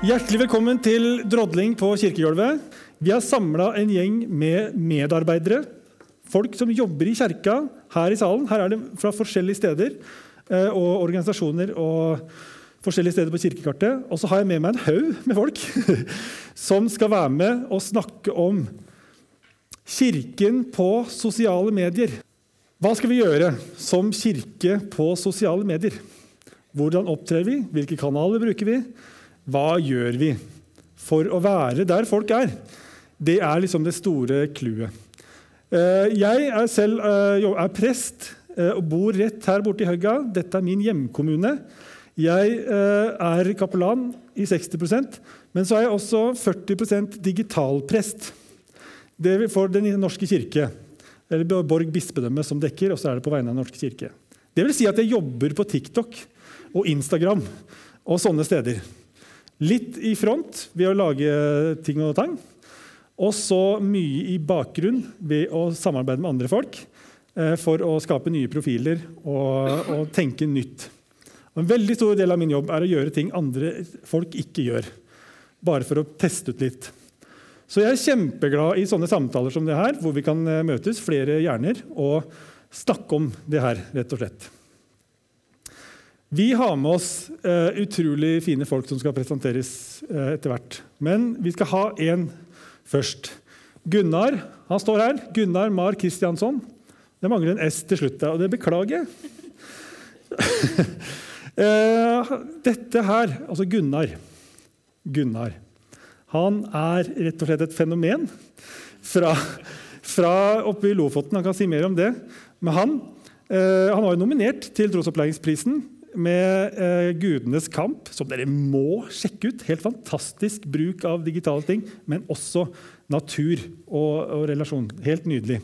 Hjertelig velkommen til drodling på kirkegulvet. Vi har samla en gjeng med medarbeidere. Folk som jobber i kjerka her i salen. Her er det fra forskjellige steder eh, og organisasjoner og forskjellige steder på kirkekartet. Og så har jeg med meg en haug med folk som skal være med og snakke om Kirken på sosiale medier. Hva skal vi gjøre som kirke på sosiale medier? Hvordan opptrer vi? Hvilke kanaler bruker vi? Hva gjør vi for å være der folk er? Det er liksom det store clouet. Eh, jeg er selv eh, er prest eh, og bor rett her borte i Høgga. Dette er min hjemkommune. Jeg er kapellan i 60% men så er jeg også 40% digitalprest. For Den norske kirke. Eller Borg bispedømme som dekker, og så er det på vegne av Den norske kirke. Det vil si at jeg jobber på TikTok og Instagram og sånne steder. Litt i front ved å lage ting og tang. Og så mye i bakgrunn ved å samarbeide med andre folk eh, for å skape nye profiler og, og tenke nytt. Og en veldig stor del av min jobb er å gjøre ting andre folk ikke gjør. Bare for å teste ut litt. Så jeg er kjempeglad i sånne samtaler som det her, hvor vi kan eh, møtes flere hjerner og snakke om det her, rett og slett. Vi har med oss uh, utrolig fine folk som skal presenteres uh, etter hvert. Men vi skal ha én først. Gunnar han står her. Gunnar Mar Kristiansson. Det mangler en S til slutt, og det beklager jeg. uh, dette her, altså Gunnar Gunnar. Han er rett og slett et fenomen fra, fra oppe i Lofoten. Han kan si mer om det. Men han, han var jo nominert til Trosopplæringsprisen med eh, Gudenes kamp, som dere må sjekke ut. Helt fantastisk bruk av digitale ting, men også natur og, og, relasjon. Helt nydelig.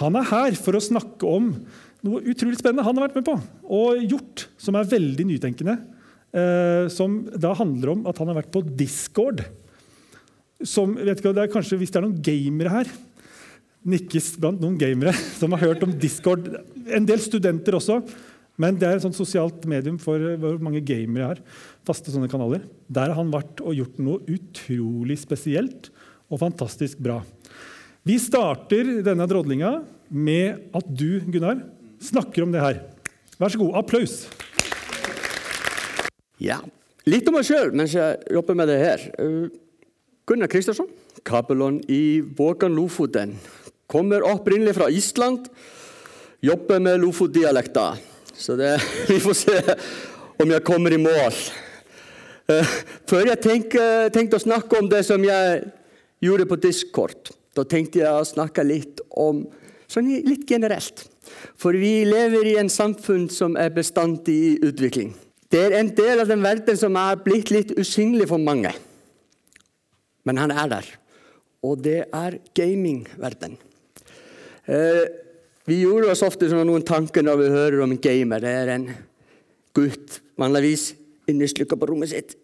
Han er her for å snakke om noe utrolig spennende han har vært med på og gjort, som er veldig nytenkende. Eh, som da handler om at han har vært på Discord. Som, vet ikke, det er kanskje Hvis det er noen gamere her Nikkes blant noen gamere som har hørt om Discord. En del studenter også. Men det er et sånt sosialt medium for hvor mange gamere har. Faste sånne kanaler. Der har han vært og gjort noe utrolig spesielt og fantastisk bra. Vi starter denne drodlinga med at du, Gunnar, snakker om det her. Vær så god. Applaus. Ja. Litt om meg sjøl mens jeg jobber med det her. Uh, Gunnar Kristiansson, Kabelon i Vågan Lofoten. Kommer opprinnelig fra Island. Jobber med lofotdialekter. Så det, vi får se om jeg kommer i mål. Uh, før jeg tenkte, å snakke om det som jeg gjorde på Discord, da tenkte jeg å snakke litt om sånn litt generelt. For vi lever i en samfunn som er bestandig i utvikling. Det er en del av den verden som er blitt litt usynlig for mange. Men han er der. Og det er gamingverden. Uh, vi gjorde oss ofte noen tanker når vi hører om en gamer. Det er en gutt vanligvis inneslukka på rommet sitt,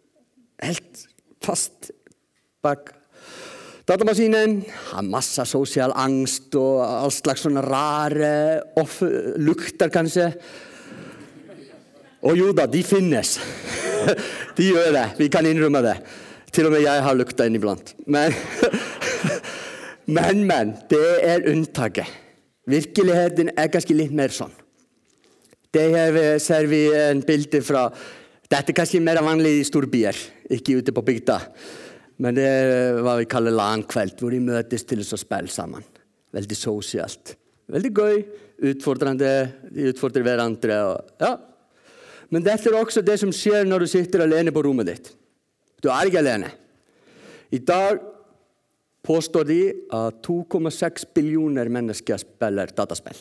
helt fast bak datamaskinen. Har masse sosial angst og all slags sånne rare off lukter, kanskje. Og jo da, de finnes. de gjør det. Vi kan innrømme det. Til og med jeg har lukta inniblant. Men, men, men. Det er unntaket. Virkeligheten er kanskje litt mer sånn. Det her ser vi en bilde fra Dette er kanskje mer vanlig i storbyer, ikke ute på bygda. Men det er hva vi kaller LAN-kveld, hvor de møtes til å spille sammen. Veldig sosialt. Veldig gøy. Utfordrende. De utfordrer hverandre. Og, ja. Men dette er også det som skjer når du sitter alene på rommet ditt. Du er ikke alene. I dag påstår de at 2,6 billioner mennesker spiller dataspill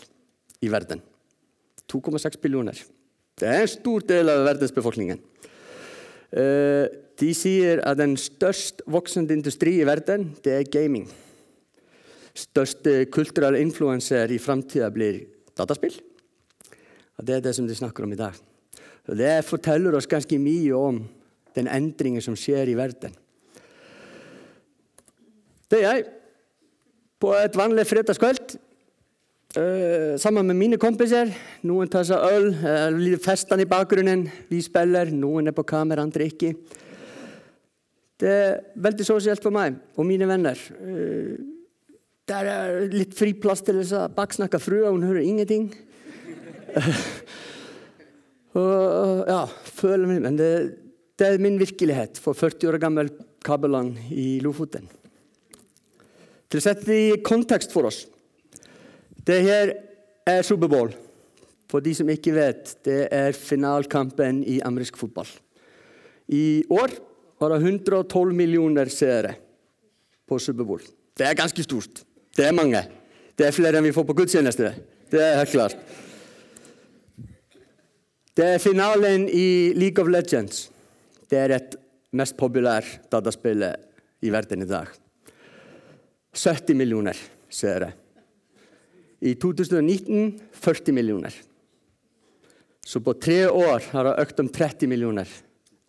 i verden. 2,6 billioner. Det er en stor del av verdensbefolkningen. Eh, de sier at den størst voksende industri i verden, det er gaming. Største kulturelle influenser i framtida blir dataspill. Og Det er det som de snakker om i dag. Og Det forteller oss ganske mye om den endringen som skjer i verden. Det er jeg. På et vanlig fredagskveld uh, sammen med mine kompiser. Noen tar seg øl, uh, eh, festene i bakgrunnen. Vi spiller. Noen er på kamera, andre ikke. Det er veldig sosialt for meg og mine venner. Eh, der er litt fri plass til å baksnakke frua, hun hører ingenting. og, ja, føler meg, Men det, det, er min virkelighet for 40 år gammel kabelland i Lofoten. Til å sette det i kontekst for oss. Det her er Superbowl. For de som ikke vet, det er finalkampen i amerikansk fotball. I år var det 112 millioner seere på Superbowl. Det er ganske stort. Det er mange. Det er flere enn vi får på gudstjeneste. Det er helt klart. Det er finalen i League of Legends. Det er et mest populært dataspill i verden i dag. 70 millioner seere. I 2019 40 millioner. Så på tre år har det økt om 30 millioner.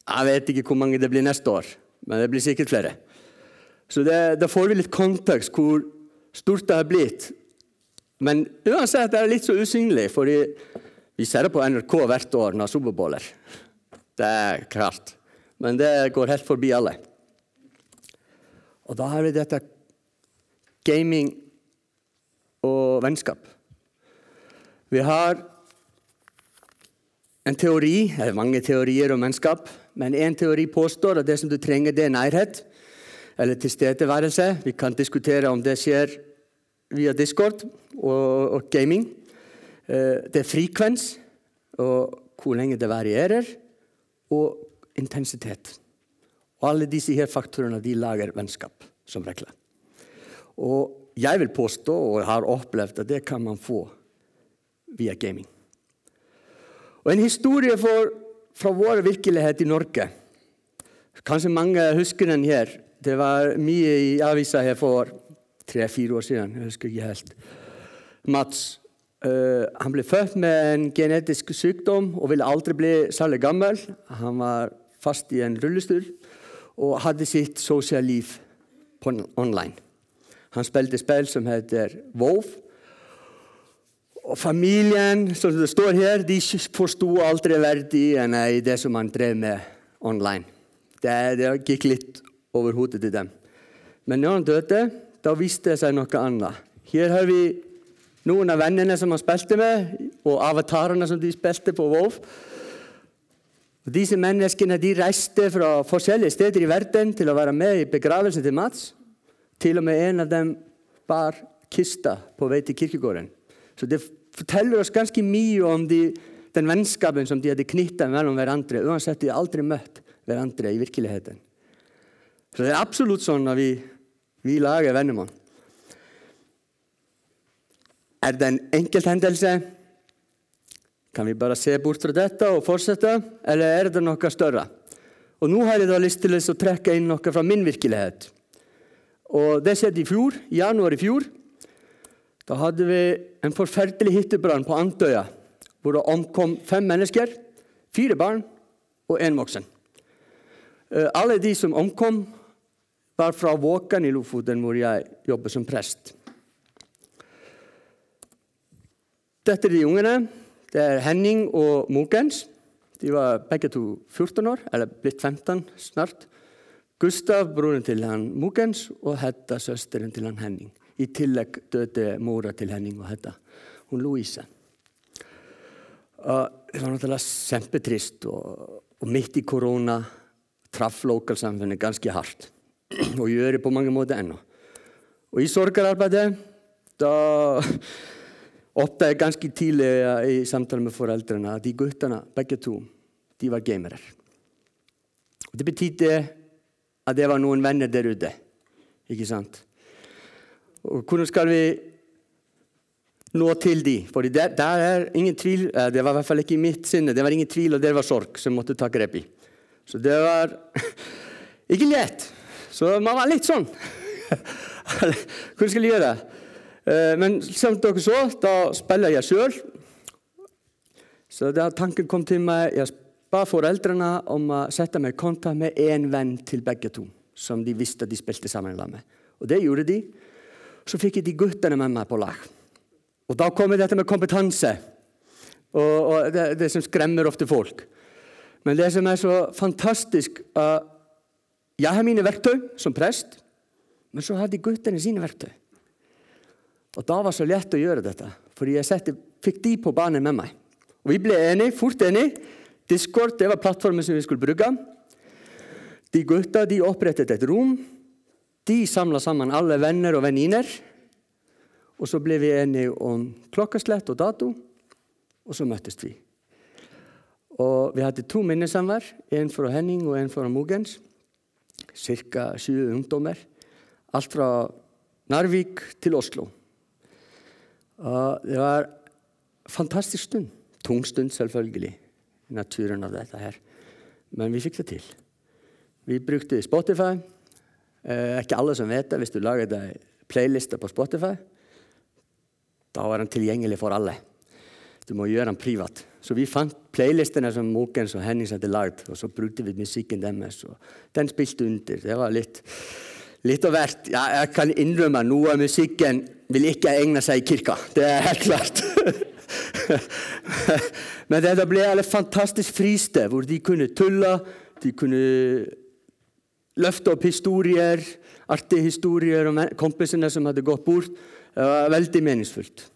Jeg vet ikke hvor mange det blir neste år, men det blir sikkert flere. Så det, Da får vi litt kontekst hvor stort det har blitt. Men uansett det er litt så usynlig, for vi ser det på NRK hvert år når Superbowl er. Det er klart. Men det går helt forbi alle. Og da har vi dette gaming og vennskap. Vi har en teori, eller mange teorier om vennskap, men én teori påstår at det som du trenger, det er nærhet eller tilstedeværelse. Vi kan diskutere om det skjer via Discord og, og gaming. Eh, det er frekvens, og hvor lenge det varierer, og intensitet. Og alle disse her faktorene de lager vennskap, som regel. Og jeg vil påstå, og har opplevd, at det kan man få via gaming. Og En historie for, fra vår virkelighet i Norge. Kanskje mange husker den her. Det var mye i avisa her for tre-fire år siden. Jeg husker ikke helt. Mats uh, han ble født med en genetisk sykdom og ville aldri bli særlig gammel. Han var fast i en rullestol og hadde sitt sosiale liv online. Han spilte spill som heter Wolf. Og familien, som det står her, de forsto aldri verdien i det som han drev med online. Det, det gikk litt over hodet til dem. Men når han døde, da viste det seg noe annet. Her har vi noen av vennene som han spilte med, og avatarene som de spilte på Wolf. Og disse menneskene de reiste fra forskjellige steder i verden til å være med i begravelsen til Mats. Til og med en av dem bar kista på vei til kirkegården. Så det forteller oss ganske mye om de, den vennskapen som de hadde knytta mellom hverandre, uansett de aldri møtt hverandre i virkeligheten. Så det er absolutt sånn når vi, vi lager venner med Er det en enkelthendelse? Kan vi bare se bort fra dette og fortsette, eller er det noe større? Og Nå har jeg da lyst til å trekke inn noe fra min virkelighet. Og Det skjedde i fjor, i januar i fjor. Da hadde vi en forferdelig hyttebrann på Antøya, hvor det omkom fem mennesker. Fire barn og én voksen. Eh, alle de som omkom, var fra Våkan i Lofoten, hvor jeg jobber som prest. Dette er de ungene. Det er Henning og Mokens. De var begge to 14 år, eller blitt 15 snart. Gustaf brúðin til hann Múkens og Hedda sösturinn til hann Henning. Í tillegg döði Móra til Henning og Hedda, hún Lúísa. Það var náttúrulega sempetrist og, og mitt í korona traff lokalsamfunni ganski hardt og ég er í på mange móti ennå. Og í sorgararbeidet þá optaði ganski tíli í samtala með foreldrana að því guttana, begge tú, því var geimerar. Og þetta betýtti at det var noen venner der ute. Ikke sant? Og hvordan skal vi nå til de? For der, der, er ingen tvil, eh, Det var i hvert fall ikke i mitt sinne. Det var ingen tvil, og det var sorg som måtte ta grep i. Så det var ikke lett. Så man var litt sånn. Hvordan skal jeg gjøre det? Eh, men som dere så, da spiller jeg sjøl. Så da tanken kom til meg Jeg ba foreldrene om å sette meg i kontakt med én venn til begge to, som de visste de spilte sammen med. Og det gjorde de. Så fikk jeg de guttene med meg på lag. Og da kommer dette med kompetanse, og, og det, det, som skremmer ofte folk. Men det som er så fantastisk, uh, Jeg har mine verktøy som prest, men så hadde guttene sine verktøy. Og da var det så lett å gjøre dette, fordi jeg sette, fikk de på banen med meg. Og vi ble enige, fort enige. Discord det var plattformen som vi skulle bruke. De gutta de opprettet et rom. De samla sammen alle venner og venninner. Og så ble vi enige om klokkeslett og dato, og så møttes vi. Og vi hadde to minnesamvær, en for Henning og en for Mogens. Ca. 20 ungdommer. Alt fra Narvik til Oslo. Og det var en fantastisk stund. Tung stund, selvfølgelig. Naturen av dette her. Men vi fikk det til. Vi brukte Spotify. Eh, ikke alle som vet det. Hvis du lager deg playlister på Spotify, da var den tilgjengelig for alle. Du må gjøre den privat. Så vi fant playlistene som Mokens og Hennings hadde lagd, og så brukte vi musikken deres. og Den spilte under. Det var litt, litt av hvert. Ja, jeg kan innrømme noe av musikken vil ikke egne seg i kirka. Det er helt klart. Men det ble et fantastisk fristed hvor de kunne tulle, de kunne løfte opp historier, artige historier om kompisene som hadde gått bort. Det var veldig meningsfullt.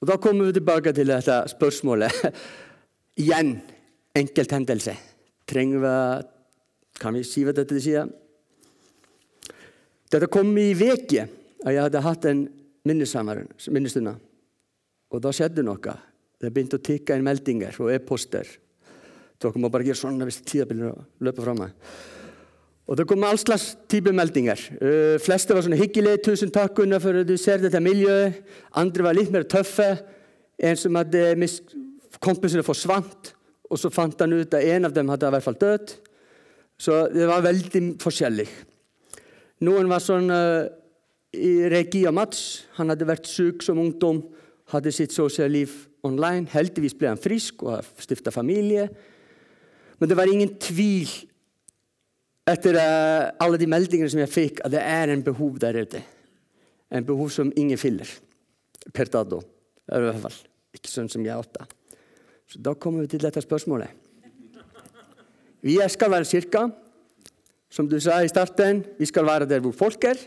Og Da kommer vi tilbake til dette spørsmålet. Igjen enkelthendelse. Trenger vi Kan vi si hva dette sier? Dette kom i uke. Jeg hadde hatt en minnestund. Og da skjedde noe. Det begynte å tikke inn meldinger og e-poster. Dere må bare gjøre sånn hvis tida begynner å løpe fra meg. Og Det kom all slags type meldinger. Uh, fleste var sånn hyggelige. 'Tusen takk Gunnar, for at du ser dette miljøet.' Andre var litt mer tøffe. En som hadde mist Kompisene forsvant, og så fant han ut at en av dem hadde i hvert fall dødd. Så det var veldig forskjellig. Noen var sånn uh, i og Mats. Han hadde vært syk som ungdom, hadde sitt sosiale liv online. Heldigvis ble han frisk og har stifta familie. Men det var ingen tvil etter uh, alle de meldingene som jeg fikk, at det er en behov der ute. En behov som ingen fyller per dato. I hvert fall ikke sånn som jeg åtte. Så da kommer vi til dette spørsmålet. Vi skal være kirka. Som du sa i starten, vi skal være der hvor folk er.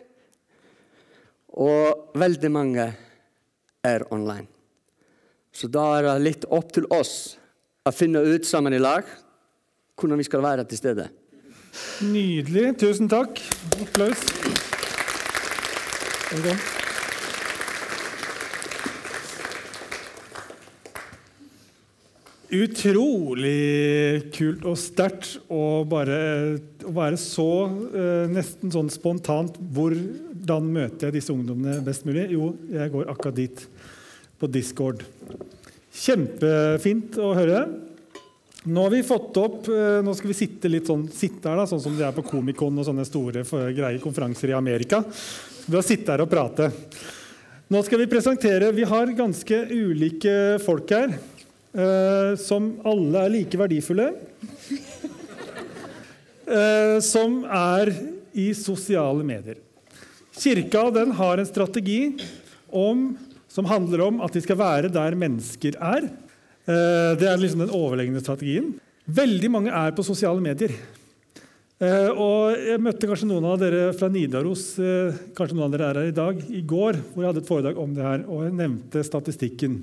Og veldig mange er online. Så da er det litt opp til oss å finne ut sammen i lag hvordan vi skal være til stede. Nydelig. Tusen takk. Applaus. Utrolig kult og sterkt å bare å være så eh, nesten sånn spontant Hvordan møter jeg disse ungdommene best mulig? Jo, jeg går akkurat dit, på Discord. Kjempefint å høre. Nå har vi fått opp, eh, nå skal vi sitte litt sånn, sitte her da, sånn som de er på Komikon og sånne store greie konferanser i Amerika. Vi har sitte her og prate. Nå skal vi presentere Vi har ganske ulike folk her, eh, som alle er like verdifulle. Eh, som er i sosiale medier. Kirka den har en strategi om, som handler om at de skal være der mennesker er. Eh, det er liksom den overlegne strategien. Veldig mange er på sosiale medier. Eh, og Jeg møtte kanskje noen av dere fra Nidaros eh, kanskje noen av dere er her i dag, i går, hvor jeg hadde et foredrag om det her, og jeg nevnte statistikken.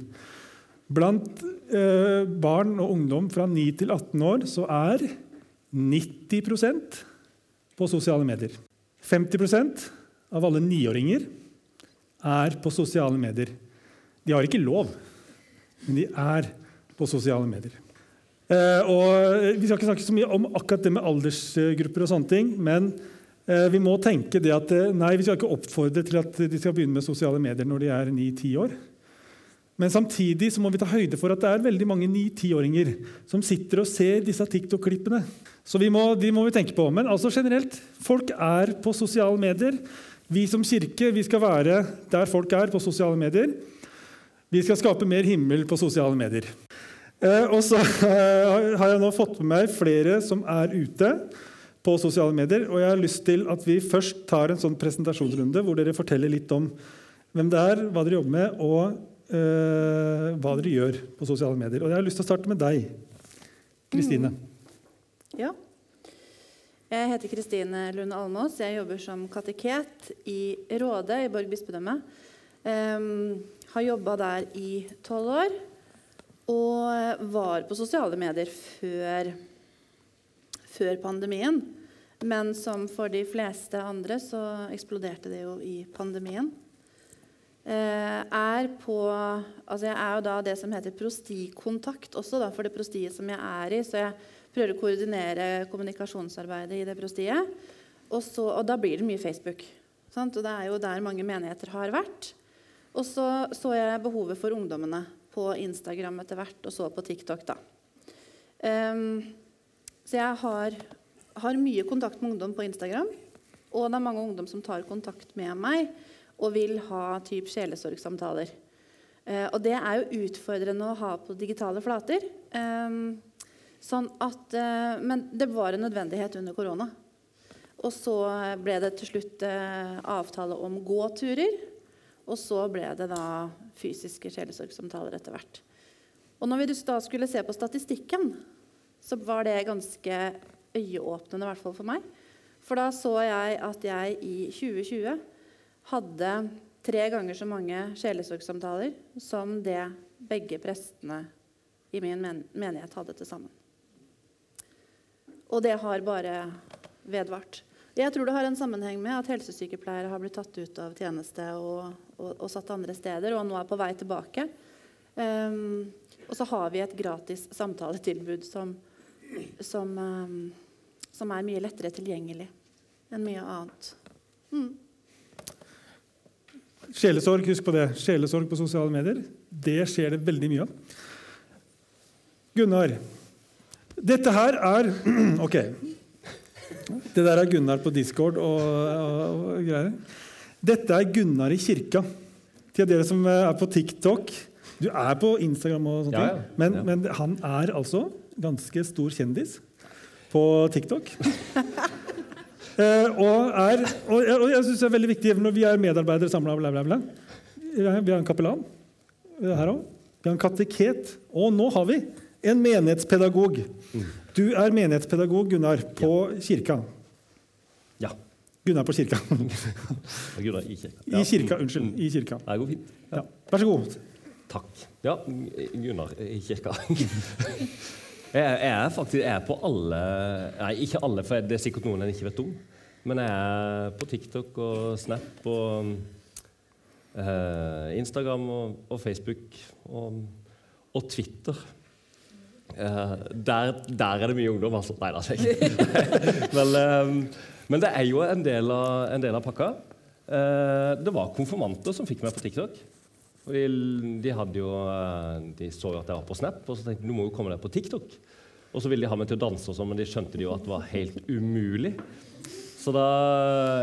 Blant barn og ungdom fra 9 til 18 år så er 90% på sosiale medier. 50% av alle niåringer er på sosiale medier. De har ikke lov, men de er på sosiale medier. Eh, og vi skal ikke snakke så mye om akkurat det med aldersgrupper, og sånne ting, men eh, vi må tenke det at eh, nei, vi skal ikke oppfordre til at de skal begynne med sosiale medier når de er 9-10 år. Men samtidig så må vi ta høyde for at det er veldig mange 9-10-åringer som sitter og ser disse TikTok-klippene. Så vi må, de må vi tenke på. Men altså generelt, folk er på sosiale medier. Vi som kirke vi skal være der folk er på sosiale medier. Vi skal skape mer himmel på sosiale medier. Eh, og så eh, har jeg nå fått med meg flere som er ute på sosiale medier. Og jeg har lyst til at vi først tar en sånn presentasjonsrunde hvor dere forteller litt om hvem det er, hva dere jobber med, og uh, hva dere gjør på sosiale medier. Og jeg har lyst til å starte med deg, Kristine. Mm. Ja. Jeg heter Kristine Lund Almås. Jeg jobber som kateket i Råde i Borg bispedømme. Um, har jobba der i tolv år. Og var på sosiale medier før, før pandemien. Men som for de fleste andre så eksploderte det jo i pandemien. Eh, er på Altså jeg er jo da det som heter prostikontakt også, da, for det prostiet som jeg er i. Så jeg prøver å koordinere kommunikasjonsarbeidet i det prostiet. Og, så, og da blir det mye Facebook. Sant? Og det er jo der mange menigheter har vært. Og så så jeg behovet for ungdommene på Instagram etter hvert, og så på TikTok, da. Um, så jeg har, har, mye kontakt med ungdom på Instagram. Og det er mange ungdom som tar kontakt med meg og vil ha typ sjelesorgsamtaler. Uh, og det er jo utfordrende å ha på digitale flater. Um, sånn at, uh, men det var en nødvendighet under korona. Og så ble det til slutt uh, avtale om gåturer. Og så ble det da fysiske sjelesorgsamtaler etter hvert. Og når vi da skulle se på statistikken, så var det ganske øyeåpnende, i hvert fall for meg. For da så jeg at jeg i 2020 hadde tre ganger så mange sjelesorgsamtaler som det begge prestene i min menighet hadde til sammen. Og det har bare vedvart. Jeg tror det har en sammenheng med at helsesykepleiere har blitt tatt ut av tjeneste og, og, og satt andre steder, og nå er på vei tilbake. Um, og så har vi et gratis samtaletilbud som, som, um, som er mye lettere tilgjengelig enn mye annet. Mm. Sjelesorg, husk på det. Sjelesorg på sosiale medier. Det skjer det veldig mye av. Gunnar, dette her er Ok. Det der er Gunnar på Discord og, og, og greier. Dette er Gunnar i kirka. Til dere som er på TikTok. Du er på Instagram, og sånne ja, ja. Men, ja. men, han er altså ganske stor kjendis på TikTok. eh, og, er, og, og jeg synes det er veldig viktig når vi er medarbeidere samla Vi har en kapellan her òg. Vi har en kateket. Og nå har vi en menighetspedagog. Du er menighetspedagog, Gunnar, på ja. kirka. Ja. Gunnar på kirka. Gunnar i kirka. Ja. I kirka, Unnskyld. I kirka. Det går fint. Ja. Vær så god. Takk. Ja, Gunnar i kirka. jeg, er faktisk jeg er på alle Nei, ikke alle, for det er sikkert noen jeg ikke vet om. Men jeg er på TikTok og Snap og uh, Instagram og, og Facebook og, og Twitter. Uh, der, der, er det mye ungdom, altså. Nei da, men, uh, men, det er jo en del av, en del av pakka. Uh, det var konfirmanter som fikk meg på TikTok. De, de, jo, de, så jo at jeg var på Snap, og så tenkte de du må jo komme deg på TikTok. Og så ville de ha meg til å danse, og sånn, men de skjønte de jo at det var helt umulig. Så da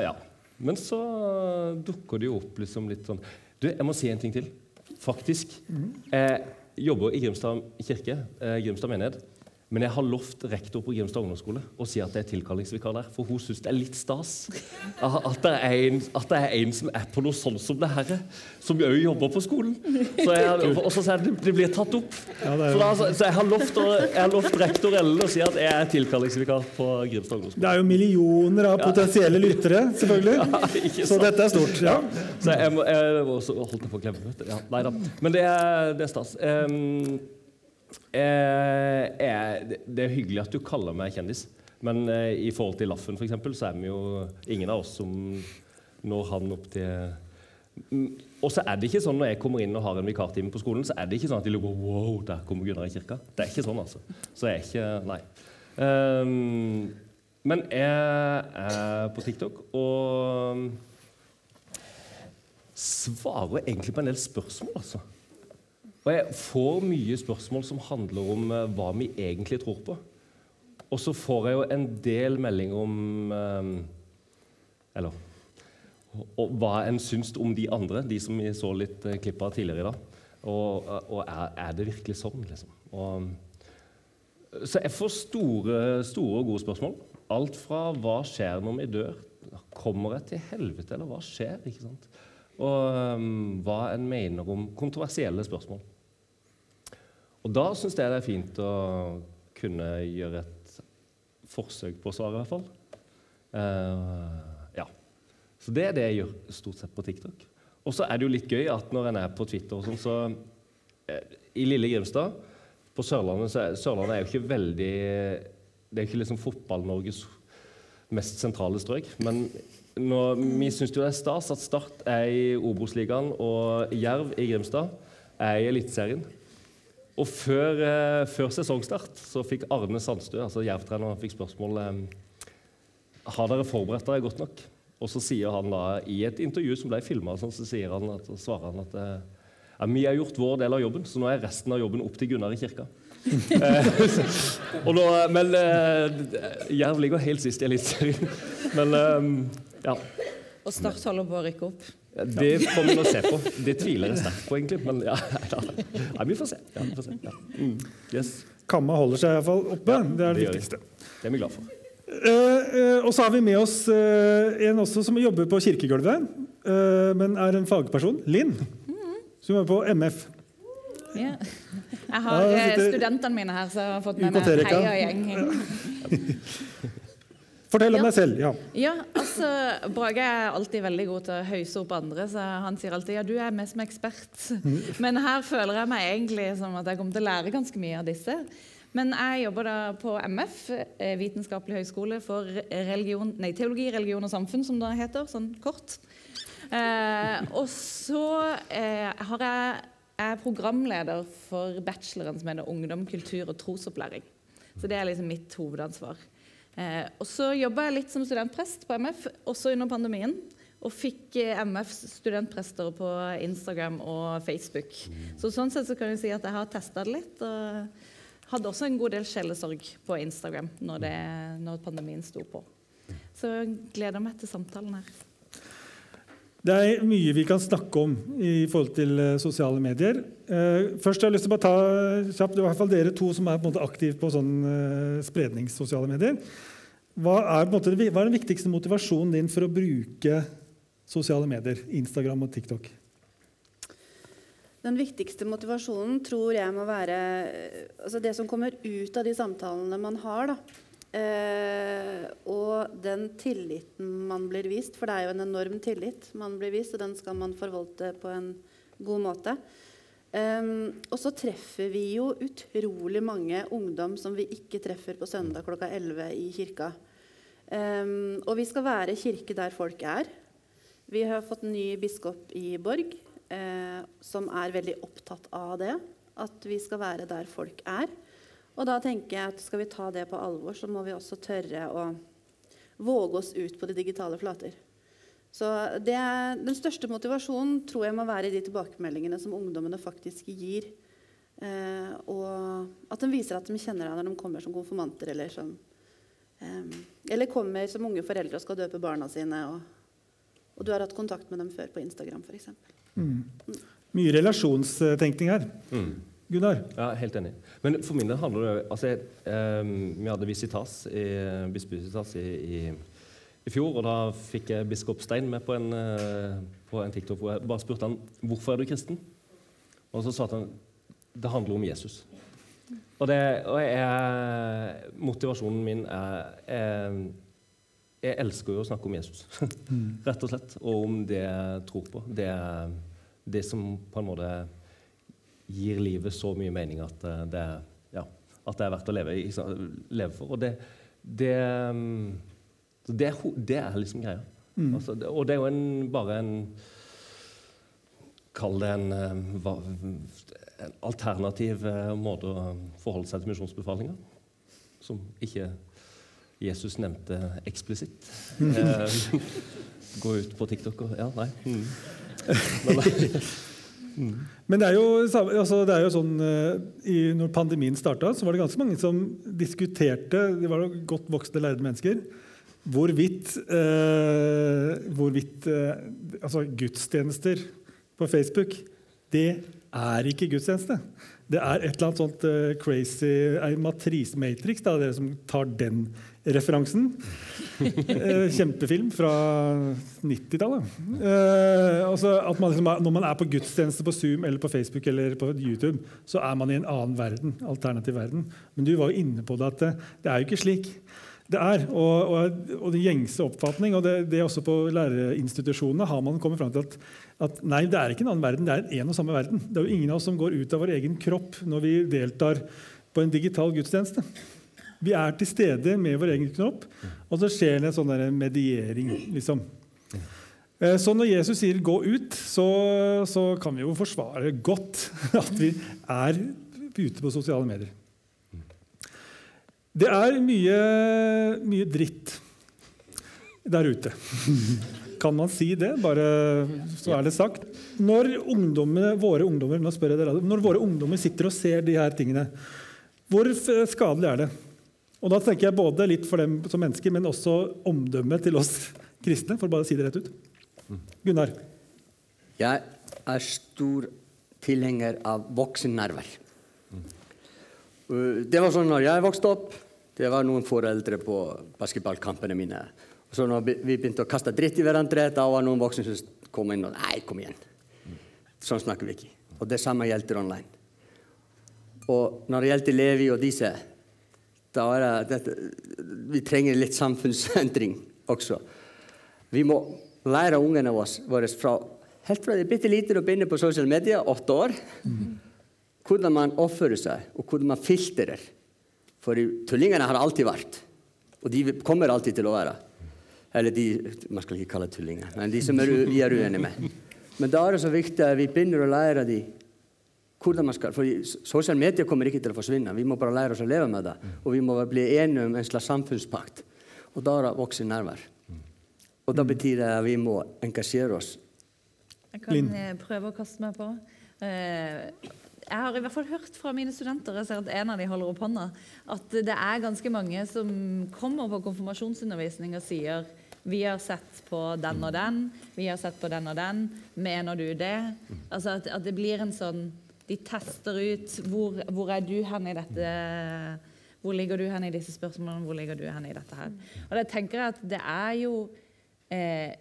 Ja. Men så dukker det jo opp liksom litt sånn Du, jeg må si en ting til. Faktisk. Mm jobber i Grimstad kirke, eh, Grimstad menighet. Men jeg har lovt rektor på Grimstad ungdomsskole å si at det er tilkallingsvikar der. For hun syns det er litt stas at det er, en, at det er en som er på noe sånn som det her, som òg jobber på skolen. Så jeg, og så sier jeg det blir tatt opp. Ja, så, da, så, jeg har lovt, jeg har lovt rektor Ellen å si at jeg er tilkallingsvikar på Grimstad ungdomsskole. Det er jo millioner av potensielle ja. lyttere, selvfølgelig. Ja, så dette er stort. Ja. Så jeg, må, jeg, holdt på å klemme. Ja, nei da. Men det er, det er stas. Um, er, det er hyggelig at du kaller meg kjendis, men eh, i forhold til Laffen for eksempel, så er vi jo ingen av oss som når han opp til mm, Og så er det ikke sånn når jeg kommer inn og har en vikartime på skolen, så er det ikke sånn at de lurer wow, der kommer Gunnar i kirka. Det er ikke sånn, altså. Så jeg er ikke Nei. Um, men jeg er på TikTok og svarer egentlig på en del spørsmål, altså. Og jeg får mye spørsmål som handler om uh, hva vi egentlig tror på. Og så får jeg jo en del meldinger om uh, Eller og, hva en syns om de andre, de som vi så litt uh, klipp av tidligere i dag. Og, og er, er, det virkelig sånn, liksom? Og, så jeg får store, store og gode spørsmål. Alt fra hva skjer når vi dør? Kommer jeg til helvete, eller hva skjer? ikke sant? Og um, hva en mener om kontroversielle spørsmål. Og da syns jeg det er fint å kunne gjøre et forsøk på å svare, i hvert fall. Uh, ja. Så det er det jeg gjør stort sett på TikTok. Og så er det jo litt gøy at når en er på Twitter og sånn, så uh, I lille Grimstad, på Sørlandet, så er, Sørlandet er jo ikke veldig Det er jo ikke liksom Fotball-Norges mest sentrale strøk. Men når, vi syns jo det er stas at Start er i Obos-ligaen og Jerv i Grimstad er i Eliteserien. Og før, eh, før sesongstart så fikk Arne Sandstø, altså Jerv-treneren, fikk spørsmål eh, har dere forberedt dere godt nok. Og så sier han da, i et intervju som ble filma, så sier han at, svarer han at eh, ja, vi har gjort vår del av jobben, så nå er resten av jobben opp til Gunnar i kirka. og nå, men Jerv ligger helt sist i Eliteserien. Men ja. Og Start holder på å rykke opp. Det får vi nå se på. Det tviler jeg sterkt på, egentlig. Men ja, ja, ja vi får se. Ja, vi får se. Ja. Mm. Yes. Kamma holder seg iallfall oppe. det er det, det viktigste. Det er vi glad for. Uh, uh, og så har vi med oss uh, en også som jobber på kirkegulvet, men er en fagperson. Linn, mm. som jobber på MF. Ja. Jeg har ja, studentene mine her, så jeg har fått med meg heiagjeng. Fortell om ja. deg selv. Ja. ja, altså, Brage er alltid veldig god til å høyse opp andre, så han sier alltid ja, du er med som ekspert. Mm. Men her føler jeg meg egentlig som at jeg kommer til å lære ganske mye av disse. Men jeg jobber da på MF, eh, Vitenskapelig høgskole for religion, nei, teologi, religion og samfunn, som det heter, sånn kort. Eh, og så eh, har jeg, jeg er programleder for bacheloren som heter Ungdom, kultur og trosopplæring. Så det er liksom mitt hovedansvar. Eh, og så jobba jeg litt som studentprest på MF, også under pandemien. Og fikk eh, MFs studentprester på Instagram og Facebook. Så sånn sett så kan jeg si at jeg har testa det litt. og hadde også en god del sjelesorg på Instagram når, det, når pandemien sto på. Så jeg gleder meg til samtalen her. Det er mye vi kan snakke om i forhold til uh, sosiale medier. Uh, først har jeg lyst til å ta kjapt, det er i hvert fall dere to som er på en måte aktive på sånn uh, spredningssosiale medier. Hva er, måte, hva er den viktigste motivasjonen din for å bruke sosiale medier, Instagram og TikTok? Den viktigste motivasjonen tror jeg må være altså det som kommer ut av de samtalene man har. Eh, og den tilliten man blir vist, for det er jo en enorm tillit man blir vist, og den skal man forvalte på en god måte. Eh, og så treffer vi jo utrolig mange ungdom som vi ikke treffer på søndag klokka 11 i kirka. Eh, og vi skal være kirke der folk er. Vi har fått ny biskop i Borg eh, som er veldig opptatt av det. At vi skal være der folk er. Og da tenker jeg at skal vi ta det på alvor, så må vi også tørre å våge oss ut på de digitale flater. Så det, Den største motivasjonen tror jeg må være i de tilbakemeldingene som ungdommene faktisk gir. Eh, og at de viser at de kjenner deg når de kommer som konfirmanter eller som eh, Eller kommer som unge foreldre og skal døpe barna sine. Og, og du har hatt kontakt med dem før på Instagram f.eks. Mm. Mye relasjonstenkning her. Mm. Gunnar? Ja, Helt enig. Men for min del handler det altså, eh, Vi hadde visitas i, bispevisitas i, i, i, fjor, og da fikk jeg biskop Stein med på en, uh, på en TikTok hvor jeg bare spurte han hvorfor er du kristen. Og så sa han det handler om Jesus. Og, det, og jeg, motivasjonen min er, er jeg elsker jo å snakke om Jesus, rett og slett. Og om det jeg tror på. Det, det som på en måte gir livet så mye mening at eh, det, ja, at det er verdt å leve, leve for. Og det, det, det, det er liksom greia. Mm. Altså, og det er jo en, bare en Kall det en, eh, en alternativ eh, måte å forholde seg til misjonsbefalinger. Som ikke Jesus nevnte eksplisitt. Gå ut på TikTok og Ja, nei. Mm. Men det er jo, altså det er jo sånn uh, i, Når pandemien starta, så var det ganske mange som diskuterte De var godt voksne, lærde mennesker. Hvorvidt, eh, hvorvidt eh, altså gudstjenester på Facebook Det er ikke gudstjeneste. Det er et eller annet sånt crazy ei matrise Matrix, dere som tar den referansen. Eh, kjempefilm fra 90-tallet. at man liksom, når man er på gudstjeneste på Zoom eller på Facebook eller på YouTube, så er man i en annen verden. alternativ verden. Men du var jo inne på det at det, det er jo ikke slik. det er. Og, og, og den gjengse oppfatning, og det, det også på lærerinstitusjonene, har man kommet fram til at, at nei, det er ikke en annen verden, det er en og samme verden. Det er jo ingen av oss som går ut av vår egen kropp når vi deltar på en digital gudstjeneste. Vi er til stede med vår egen knopp, og så skjer det en sånn der mediering. liksom. Eh, Så når Jesus sier 'gå ut', så, så kan vi jo forsvare godt at vi er ute på sosiale medier. Det er mye, mye dritt der ute. Kan man si det? Bare så er det sagt. Når ungdommene, våre ungdommer når våre ungdommer sitter og ser de her tingene, hvor skadelig er det? Og Da tenker jeg både litt for dem som mennesker, men også omdømmet til oss kristne. for å bare si det rett ut. Gunnar? Jeg er stor tilhenger av voksennærvær. Uh, Det var sånn når jeg vokste opp. Det var noen foreldre på basketballkampene mine. Og så når vi begynte å kaste dritt i hverandre, da var noen voksne som kom inn og Nei, kom igjen. Sånn snakker vi ikke. Og det samme gjelder online. Og når det gjelder Levi og disse, det, vi trenger litt samfunnsendring også. Vi må lære ungene våre fra helt fra de er bitte lite og begynner på sosiale medier, åtte år, hvordan man oppfører seg, og hvordan man filtrer. For tullingene har alltid vært, og de kommer alltid til å være. Eller de Man skal ikke kalle tullinger, men de som er, vi er uenige med. Men da er det så viktig at vi begynner å lære dem hvordan man skal, for Sosiale medier kommer ikke til å forsvinne. Vi må bare lære oss å leve med det. Og vi må bli enige om en slags samfunnspakt. Og da vokser nærvær. Og da betyr det at vi må engasjere oss. Jeg kan eh, prøve å kaste meg på. Eh, Jeg har i hvert fall hørt fra mine studenter jeg ser at en av de holder opp hånda, at det er ganske mange som kommer på konfirmasjonsundervisning og sier vi har sett på den og den, vi har sett på den og den. Mener du det? Altså at, at det blir en sånn De tester ut hvor, hvor er du hen i dette Hvor ligger du hen i disse spørsmålene? Hvor ligger du hen i dette her? Og da tenker jeg at det er jo eh,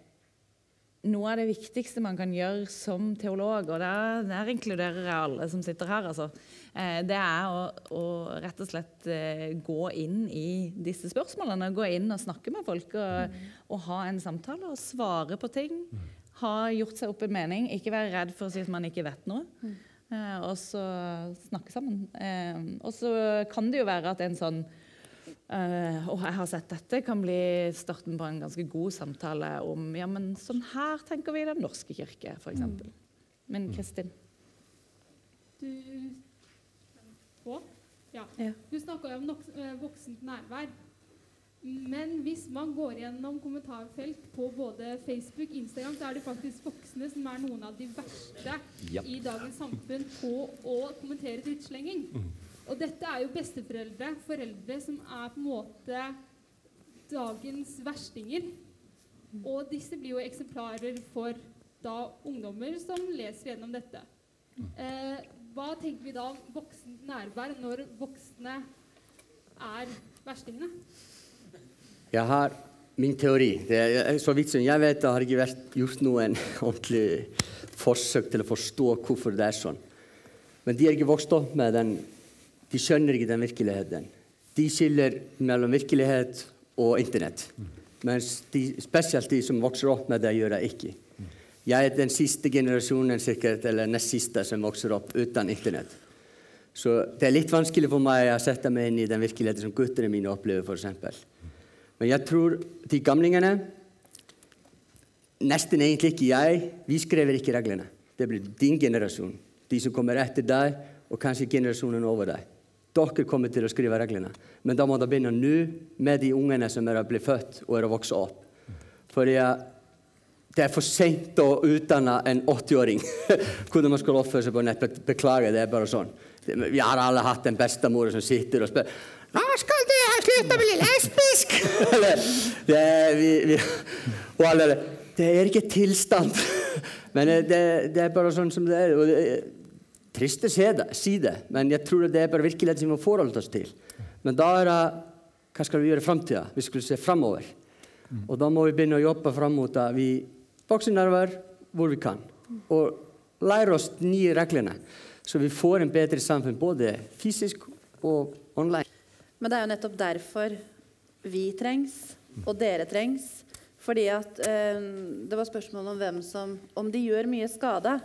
noe av det viktigste man kan gjøre som teolog, og der, der inkluderer jeg alle som sitter her, altså, eh, det er å, å rett og slett eh, gå inn i disse spørsmålene. Gå inn og snakke med folk og, og ha en samtale og svare på ting. Ha gjort seg opp en mening. Ikke være redd for å si at man ikke vet noe. Eh, og så snakke sammen. Eh, og så kan det jo være at en sånn Eh, og jeg har sett dette kan bli starten på en ganske god samtale om ja, men sånn her tenker vi i Den norske kirke, f.eks. Men Kristin? Du? Ja. Ja. Du snakker om voksent nærvær. Men hvis man går gjennom kommentarfelt på både Facebook og Instagram, så er det faktisk voksne som er noen av de verste yep. i dagens samfunn på å kommentere drittslenging. Og dette er jo besteforeldre, foreldre som er på en måte dagens verstinger. Og disse blir jo eksemplarer for da ungdommer som leser gjennom dette. Eh, hva tenker vi da om voksent nærvær når voksne er verstingene? Jeg har min teori. Det er, så vidt som jeg vet, har ikke vært gjort noen ordentlig forsøk til å forstå hvorfor det er sånn. Men de er ikke vokst opp med den De skjønner ikke den virkeligheten. De skiller mellom virkelighet og Internett. Mens de, spesielt de som vokser opp med det, gjør det ikke. Jeg er den siste generasjonen sikkert, eller nest siste som vokser opp uten Internett. Så det er litt vanskelig for meg å sette meg inn i den virkeligheten som guttene mine opplever, f.eks. Men jeg tror de gamlingene Nesten egentlig ikke jeg. Vi skrev ikke reglene. Det blir din generasjon. De som kommer etter deg, og kanskje generasjonen over deg. Dere kommer til å skrive reglene. Men da må dere begynne nå med de ungene som er blitt født og er å vokse opp. For det er for sent å utdanne en 80-åring hvordan man skal oppføre seg på nett. Beklager, det er bare sånn. Vi har alle hatt en bestemor som sitter og spør Hva skal du slutte å bli lesbisk! Eller, det, vi, vi, og alle Det er ikke tilstand. Men det, det, det er bare sånn som det er. Og det er trist å si det, men jeg tror det er bare virkeligheten vi må forholde oss til. Men da er det Hva skal vi gjøre i framtida? Vi skulle se framover. Og da må vi begynne å jobbe fram mot at vi voksennerver hvor vi kan. Og lære oss de nye reglene, så vi får en bedre samfunn både fysisk og online. Men det er jo nettopp derfor vi trengs, og dere trengs. Fordi at eh, Det var spørsmål om hvem som Om de gjør mye skade.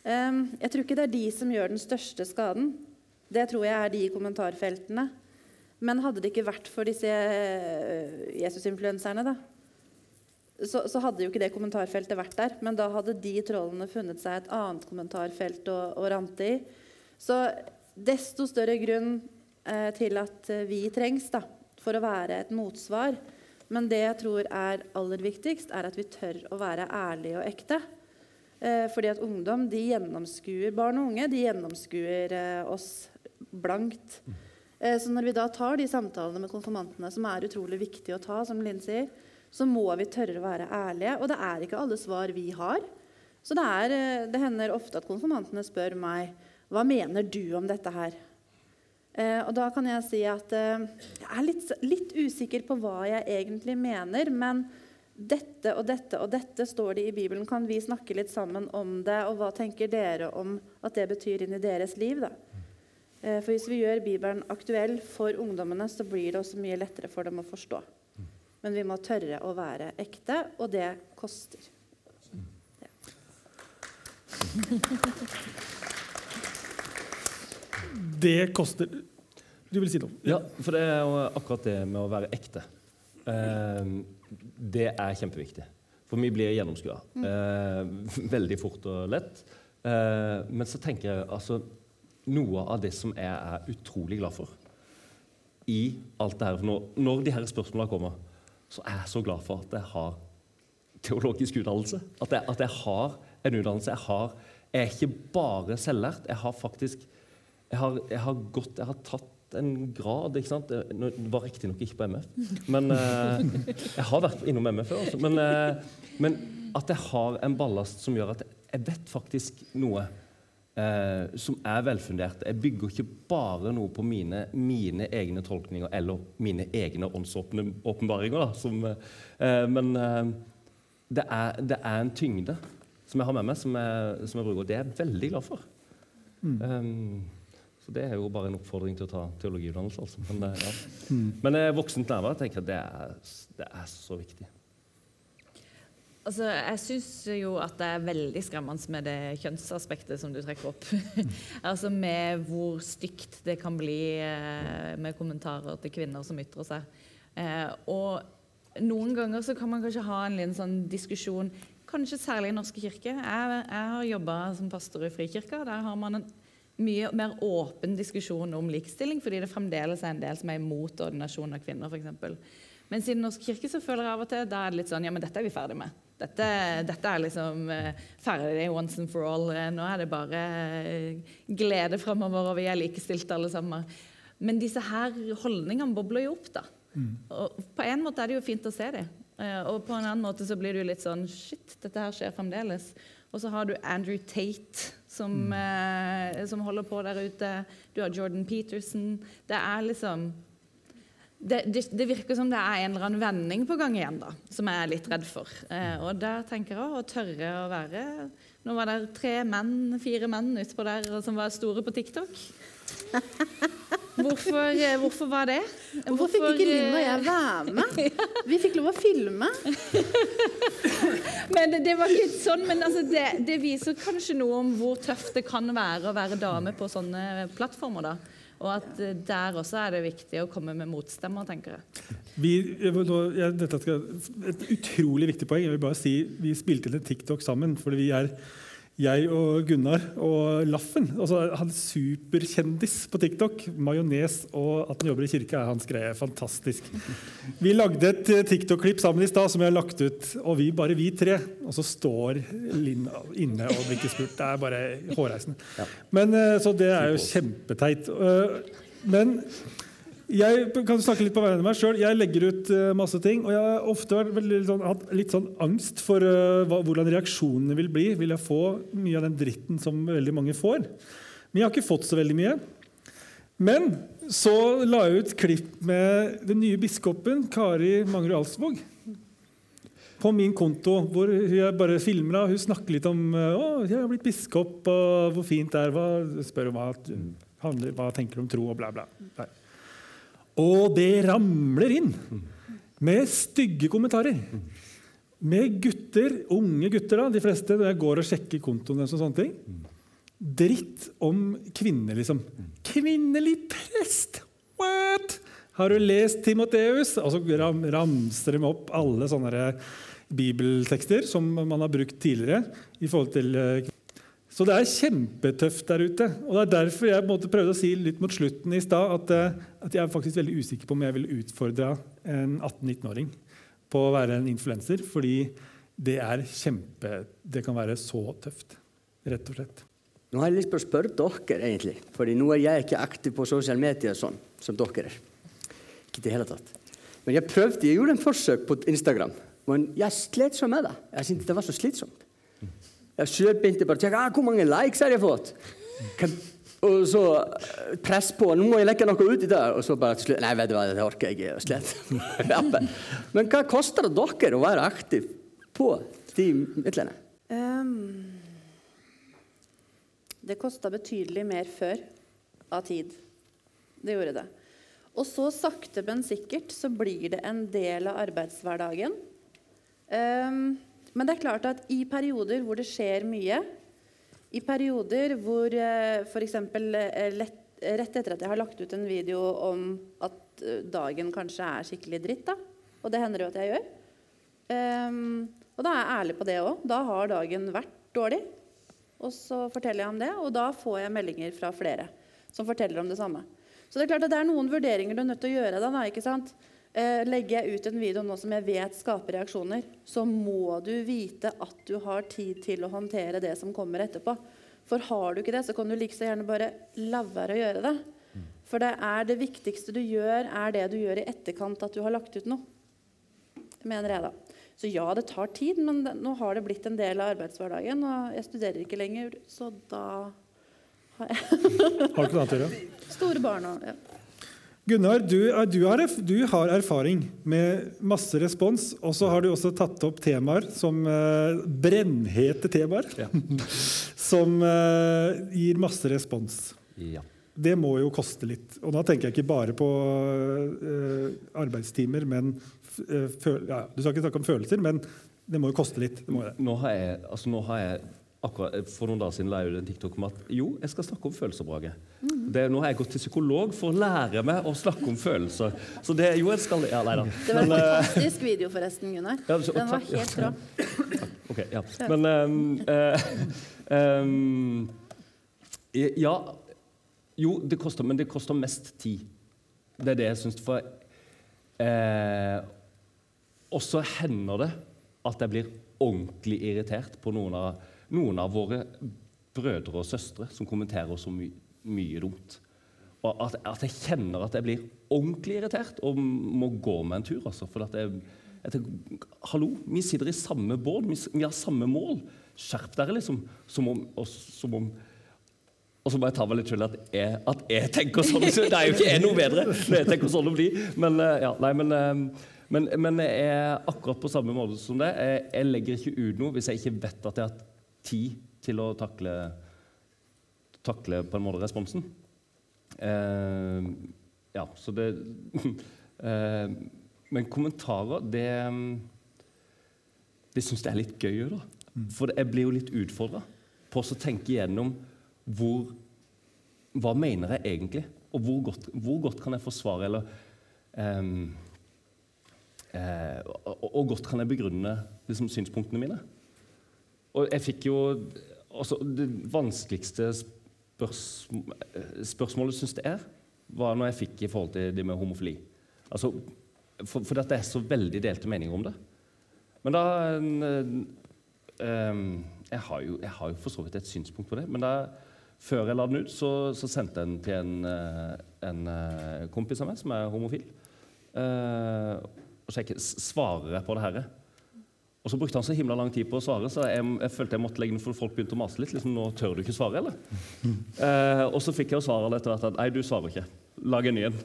Eh, jeg tror ikke det er de som gjør den største skaden. Det tror jeg er de i kommentarfeltene. Men hadde det ikke vært for disse eh, Jesus-influenserne, da, så, så, hadde jo ikke det kommentarfeltet vært der. Men da hadde de trollene funnet seg et annet kommentarfelt å, å rante i. Så desto større grunn til at vi trengs da, for å være et motsvar. Men det jeg tror er aller viktigst, er at vi tør å være ærlige og ekte. Eh, fordi at ungdom de gjennomskuer barn og unge de gjennomskuer eh, oss blankt. Eh, så når vi da tar de samtalene med konfirmantene, som er utrolig viktige å ta, som Linn sier, så må vi tørre å være ærlige. Og det er ikke alle svar vi har. Så det, er, eh, det hender ofte at konfirmantene spør meg hva mener du om dette her. Eh, og da kan jeg si at eh, jeg er litt, litt, usikker på hva jeg egentlig mener, men dette og dette og dette står det i Bibelen. Kan vi snakke litt sammen om det, og hva tenker dere om at det betyr inn i deres liv? da? Eh, for hvis vi gjør Bibelen aktuell for ungdommene, så blir det også mye lettere for dem å forstå. Men vi må tørre å være ekte, og det koster. Ja. Det koster Du vil si noe? Ja, for det er jo akkurat det med å være ekte. Eh, det er kjempeviktig. For vi blir gjennomskua eh, veldig fort og lett. Eh, men så tenker jeg altså Noe av det som jeg er utrolig glad for i alt det her når, når de her spørsmålene kommer, så er jeg så glad for at jeg har teologisk utdannelse. At jeg, at jeg har en utdannelse. Jeg, har, jeg er ikke bare selvlært. Jeg har faktisk jeg har, jeg har, gått, jeg har tatt en grad. ikke sant? Det var riktignok ikke på MF, men eh, jeg har vært innom MF før. Altså. Men, eh, men, at jeg har en ballast som gjør at jeg vet faktisk noe eh, som er velfundert. Jeg bygger ikke bare noe på mine, mine egne tolkninger eller mine egne åndsåpenbaringer. men det er, det, er, en tyngde som jeg har med meg, som jeg, som jeg bruker. Og det er jeg veldig glad for. Mm. Um, så det er jo bare en oppfordring til å ta teologiutdannelse. Altså. Men, eh, ja. mm. Men eh, voksent nærvær tenker jeg det er, det er så viktig. Altså, jeg syns jo at det er veldig skremmende med det kjønnsaspektet som du trekker opp. altså Med hvor stygt det kan bli eh, med kommentarer til kvinner som ytrer seg. Eh, og noen ganger så kan man kanskje ha en liten sånn diskusjon, kanskje særlig i Norske kirke. Jeg, jeg har jobba som pastor i Frikirka. Der har man en mye mer åpen diskusjon om likestilling, fordi det fremdeles er en del som er imot ordinasjon av kvinner. f.eks. Mens Men Den Norsk kirke så føler jeg av og til da er det litt sånn ja, men dette er vi ferdig med. Dette, dette er liksom uh, ferdig once and for all. Uh, nå er det bare uh, glede framover, og vi er likestilte alle sammen. Men disse her holdningene bobler jo opp, da. Mm. Og på en måte er det jo fint å se dem. og på en annen måte så blir det jo litt sånn Shit, dette her skjer fremdeles. Og så har du Andrew Tate, som, mm. eh, som, holder på der ute. Du har Jordan Peterson. Det er liksom det, det, det, virker som det er en eller annen vending på gang igjen, da, som jeg er litt redd for. Eh, og der tenker jeg å tørre å være Nå var det tre menn, fire menn utpå der som var store på TikTok. Hvorfor, eh, hvorfor, var det? Hvorfor, hvorfor fikk ikke Linn og jeg være med? Vi fikk lov å filme. men det, det, var ikke sånn, men altså det, det, viser kanskje noe om hvor tøft det kan være å være dame på sånne plattformer. da. Og at eh, der også er det viktig å komme med motstemmer, tenker jeg. Vi, ja, dette skal, et utrolig viktig poeng. Jeg vil bare si Vi spilte inn en TikTok sammen. fordi vi er jeg og Gunnar og Laffen. Altså, han er superkjendis på TikTok. Majones og at han jobber i kirke er hans greie. Fantastisk. Vi lagde et eh, TikTok-klipp sammen i stad som vi har lagt ut. Og vi bare vi tre. Og så står Linn inne og blir ikke spurt. Det er bare hårreisende. Men, eh, så det er jo kjempeteit. Eh, men jeg kan snakke litt på vegne av meg selv. Jeg legger ut uh, masse ting. Og jeg har ofte veldig, sånn, hatt litt sånn angst for uh, hvordan reaksjonene vil bli. Vil jeg få mye av den dritten som veldig mange får? Men jeg har ikke fått så veldig mye. Men så la jeg ut klipp med den nye biskopen, Kari Mangerud Alsvåg. På min konto, hvor jeg bare filmer henne. Hun snakker litt om uh, å, jeg har blitt biskop, og hvor fint det er. Hva, spør om hva, hva tenker om tro, og bla, bla. Nei. Og det ramler inn med stygge kommentarer. Med gutter, unge gutter, da, de fleste, når jeg går og sjekker kontoen deres og sånne ting. Dritt om kvinner, liksom. Kvinnelig prest! What?! Har du lest Timoteus? Og så ram, ramser de opp alle sånne bibeltekster som man har brukt tidligere. i forhold til eh, så det er kjempetøft der ute. og Det er derfor jeg prøvde å si litt mot slutten i stad at, eh, at, jeg er faktisk veldig usikker på om jeg vil utfordre en 18-19-åring på å være en influenser. Fordi det er kjempe Det kan være så tøft, rett og slett. Nå har jeg lyst til å spørre dere, egentlig. Fordi nå er jeg ikke aktiv på sosiale medier sånn som dere er. Ikke det hele tatt. Men jeg prøvde, jeg gjorde en forsøk på Instagram. Men jeg slet så med det. Jeg syntes det var så slitsomt. Jeg sjøl begynte bare å sjekke ah, hvor mange likes har jeg fått. Og så eh, press på. Nå må jeg legge noe ut i det. Og så bare til slutt Nei, vet du hva, det orker jeg ikke. Men hva koster det dere å være aktiv på de midlene? Um, det kosta betydelig mer før av tid. Det gjorde det. Og så sakte, men sikkert så blir det en del av arbeidshverdagen. Um, men det er klart at i perioder hvor det skjer mye, i perioder hvor eh, f.eks. Eh, rett etter at jeg har lagt ut en video om at eh, dagen kanskje er skikkelig dritt, da, og det hender jo at jeg gjør um, Og da er jeg ærlig på det òg. Da har dagen vært dårlig. Og så forteller jeg om det, og da får jeg meldinger fra flere som forteller om det samme. Så det er klart at det er noen vurderinger du er nødt til å gjøre. Da, ikke sant? Eh, legger jeg ut en video nå som jeg vet skaper reaksjoner, så må du vite at du har tid til å håndtere det som kommer etterpå. For har du ikke det, så kan du like så gjerne bare la være å gjøre det. For det er det viktigste du gjør, er det du gjør i etterkant at du har lagt ut noe. Mener jeg, da. Så ja, det tar tid, men det, nå har det blitt en del av arbeidshverdagen. Og jeg studerer ikke lenger, så da har jeg Har du ikke noe annet å gjøre? Store barn og ja. Gunnar, du, du, har, du, har, erfaring med masse respons, og så har du også tatt opp temaer som eh, brennhete temaer. Ja. som eh, gir masse respons. Ja. Det må jo koste litt. Og da tenker jeg ikke bare på eh, arbeidstimer, men ja, Du skal ikke snakke om følelser, men det må jo koste litt. Må nå, har jeg, altså, nå har jeg akkurat eh, For noen dager siden la jeg ut en TikTok om at jo, jeg skal snakke om følelser. Brage. Mm. Det, nå har jeg gått til psykolog for å lære meg å snakke om følelser. Så det jo, en skal ja, nei da. Det var en Men, eh, fantastisk video, forresten, Gunnar. Ja, så, Den var helt bra. Ok, ja. Men um, uh, um, Ja Jo, det koster, men det koster mest tid. Det er det jeg syns. For uh, Og så hender det at jeg blir ordentlig irritert på noen av noen av våre brødre og søstre som kommenterer så my mye dumt. Og at, at, jeg kjenner at jeg blir ordentlig irritert og må gå meg en tur. Altså, for at jeg, jeg tenker, Hallo, vi sitter i samme båt, vi, vi, har samme mål. Skjerp dere, liksom. Som om, og, som om og så må jeg ta meg litt skyld at, at jeg, tenker sånn. Så det er jo ikke jeg noe bedre når jeg tenker sånn om de. Men, eh, ja, nei, men, eh, men, men jeg er akkurat på samme måte som det. Jeg, jeg legger ikke ut noe hvis jeg ikke vet at jeg har tid til å takle, takle på en måte responsen. Eh, ja, så det eh, Men kommentarer, det Det syns jeg er litt gøy òg, da. Mm. For jeg blir jo litt utfordra på å tenke igjennom hvor Hva mener jeg egentlig? Og hvor godt, hvor godt kan jeg forsvare eller eh, eh, og, og, godt kan jeg begrunne liksom, synspunktene mine? Og jeg fikk jo også Det vanskeligste spørsmål, spørsmålet, syns det er, var når jeg fikk i forhold til det med homofili. Altså, for, for det er så veldig delte meninger om det. Men da um, jeg, har jo, jeg har jo for så vidt et synspunkt på det. Men da, før jeg la den ut, så, så sendte jeg den til en, eh, en, eh, kompis av meg som er homofil. Uh, og sjekket, svarer jeg på det her. Og så brukte han så himla lang tid på å svare, så jeg, jeg følte jeg måtte legge den, for folk begynte å mase litt. liksom, nå tør du ikke svare, eller? Eh, og så fikk jeg jo svaret etter hvert at nei, du svarer ikke. Lag en ny en.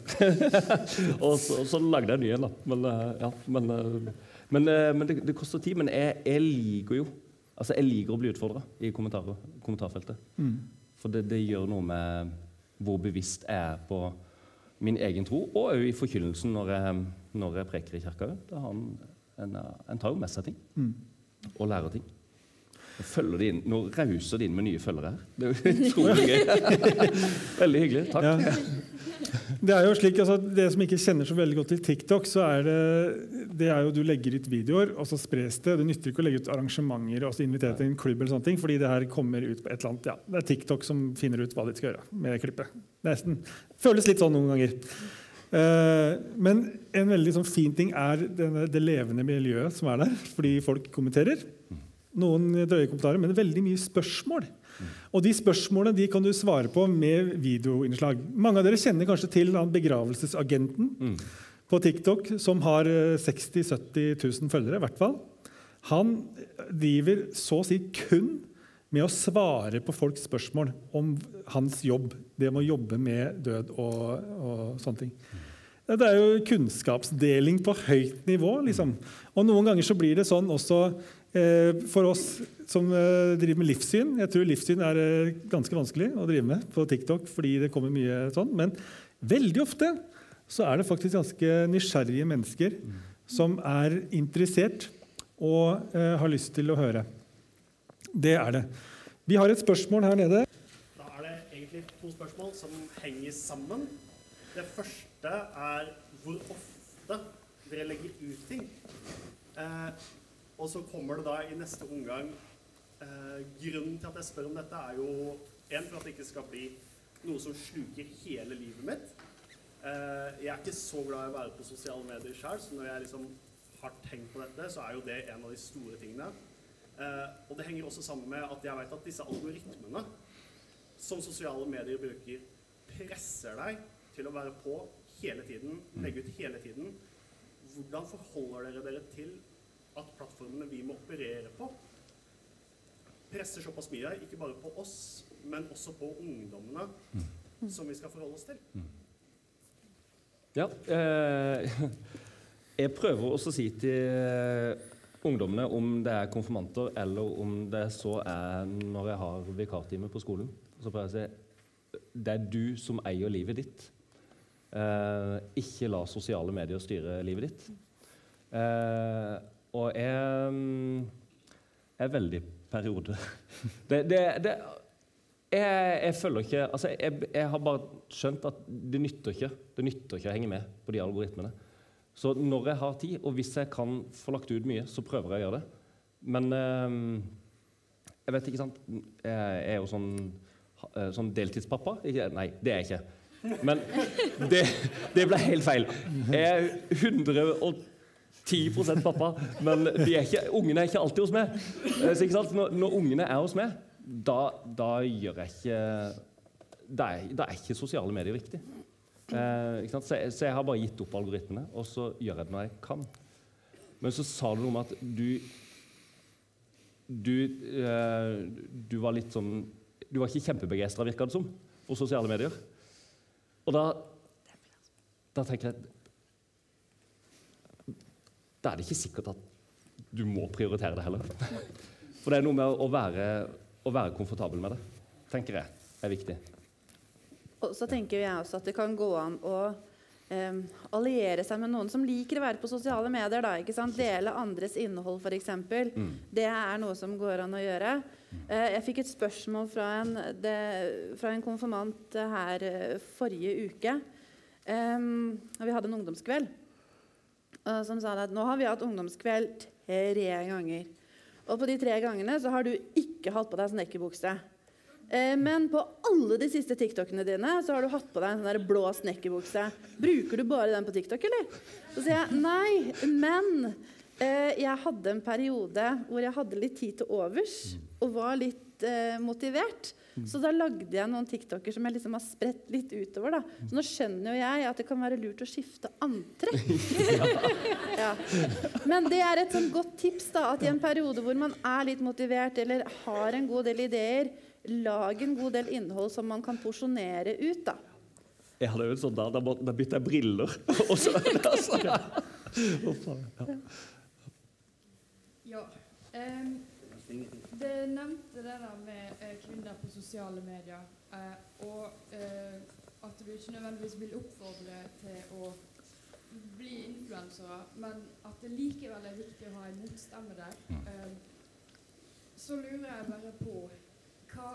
og så, så, lagde jeg en ny en, da. Men, uh, ja, men, uh, men, uh, men det, det, koster tid. Men jeg, jeg, liker jo altså jeg liker å bli utfordra i kommentarfeltet. Mm. For det, det, gjør noe med hvor bevisst jeg er på min egen tro, og òg i forkynnelsen når jeg, når jeg preker i kirka. Det har en, en, en tar jo med seg ting. Og lærer ting. Følger de inn, nå rauser de inn med nye følgere her. Det er jo utrolig gøy. Veldig hyggelig. Takk. Ja. Det er jo slik, altså, det som ikke kjenner så veldig godt til TikTok, så er det, det er jo du legger ut videoer, og så spres det. Det nytter ikke å legge ut arrangementer og så invitere til en klubb, eller sånne ting, fordi det her kommer ut på et eller annet. Ja, det er TikTok som finner ut hva de skal gjøre med klippet. Nesten. Føles litt sånn noen ganger. Eh, men en veldig sånn fin ting er denne, det levende miljøet som er der, fordi folk kommenterer. Noen drøye kommentarer, men veldig mye spørsmål. Og de spørsmålene de kan du svare på med videoinnslag. Mange av dere kjenner kanskje til begravelsesagenten på TikTok som har eh, 60 000-70 000 følgere. i hvert fall. Han driver så å si kun med å svare på folks spørsmål om hans jobb. Det med å jobbe med død og, og sånne ting. Det er jo kunnskapsdeling på høyt nivå. liksom. Og noen ganger så blir det sånn også eh, for oss som eh, driver med livssyn. Jeg tror livssyn er eh, ganske vanskelig å drive med på TikTok fordi det kommer mye sånn. Men veldig ofte så er det faktisk ganske nysgjerrige mennesker som er interessert og eh, har lyst til å høre. Det er det. Vi har et spørsmål her nede. Da er det egentlig to spørsmål som henger sammen. Det første er hvor ofte dere legger ut ting. Eh, og så kommer det da i neste omgang eh, Grunnen til at jeg spør om dette, er jo en for at det ikke skal bli noe som sluker hele livet mitt. Eh, jeg er ikke så glad i å være på sosiale medier sjøl, så når jeg liksom har tenkt på dette, så er jo det en av de store tingene. Eh, og det henger også sammen med at jeg vet at disse algoritmene som sosiale medier bruker, presser deg til å være på hele tiden, legge ut hele tiden. Hvordan forholder dere dere til at plattformene vi må operere på, presser såpass mye, ikke bare på oss, men også på ungdommene som vi skal forholde oss til? Ja, eh, jeg prøver også å si til ungdommene, om det er konfirmanter eller om det så er når jeg har vikartime på skolen, så prøver jeg å si det er du som eier livet ditt. Eh, ikke la sosiale medier styre livet ditt. Eh, og jeg jeg er veldig periode. Det, det, det jeg, jeg følger ikke altså jeg, jeg har bare skjønt at det nytter ikke Det nytter ikke å henge med på de algoritmene. Så når jeg har tid, og hvis jeg kan få lagt ut mye, så prøver jeg å gjøre det. Men eh, jeg vet ikke sant Jeg er jo sånn, eh, sånn deltidspappa. Ikke, nei, det er jeg ikke. Men det, det ble helt feil. Jeg er 110 pappa, men er ikke, ungene er ikke alltid hos meg. Eh, Så? Når, når ungene er hos meg, da, da gjør jeg ikke Da er, da er ikke sosiale medier viktig. Eh? Så, jeg, så jeg har bare gitt opp algoritmene, og så gjør jeg det når jeg kan. Men så sa du noe om at du Du, eh, du var litt sånn Du var ikke kjempebegeistra, virka det som, for sosiale medier. Og da Da tenker jeg Da er det ikke sikkert at du må prioritere det heller. For det er noe med å være, å være komfortabel med det, tenker jeg er viktig. Og så tenker jeg også at det kan gå an å eh, alliere seg med noen som liker å være på sosiale medier. Da, ikke sant? Dele andres innhold, f.eks. Mm. Det er noe som går an å gjøre. Eh, jeg fikk et spørsmål fra en, det, fra en konfirmant her eh, forrige uke. Um, vi hadde en ungdomskveld uh, som sa at nå har vi hatt ungdomskveld tre ganger. Og på de tre gangene så har du ikke hatt på deg snekkerbukse. Eh, men på alle de siste TikTokene dine så har du hatt på deg en sånn der blå snekkerbukse. Bruker du bare den på TikTok, eller? Så sier jeg nei, men eh, jeg hadde en periode hvor jeg hadde litt tid til overs og var litt eh, motivert. Så da lagde jeg noen TikToker som jeg liksom har spredt litt utover. da. Så nå skjønner jo jeg at det kan være lurt å skifte antrekk. ja. Men det er et sånn godt tips da, at i en periode hvor man er litt motivert eller har en god del ideer, lag en god del innhold som man kan porsjonere ut. da. Jeg hadde jo en sånn der, da, da bytta jeg briller. Og så, altså, ja. Ja. Ja. Um, det nevnte det der med eh, kvinner på sosiale medier. uh, og uh, at du ikke nødvendigvis vil oppfordre til å bli influensere, men at det likevel er viktig å ha en motstemme der. Uh, så lurer jeg bare på hva,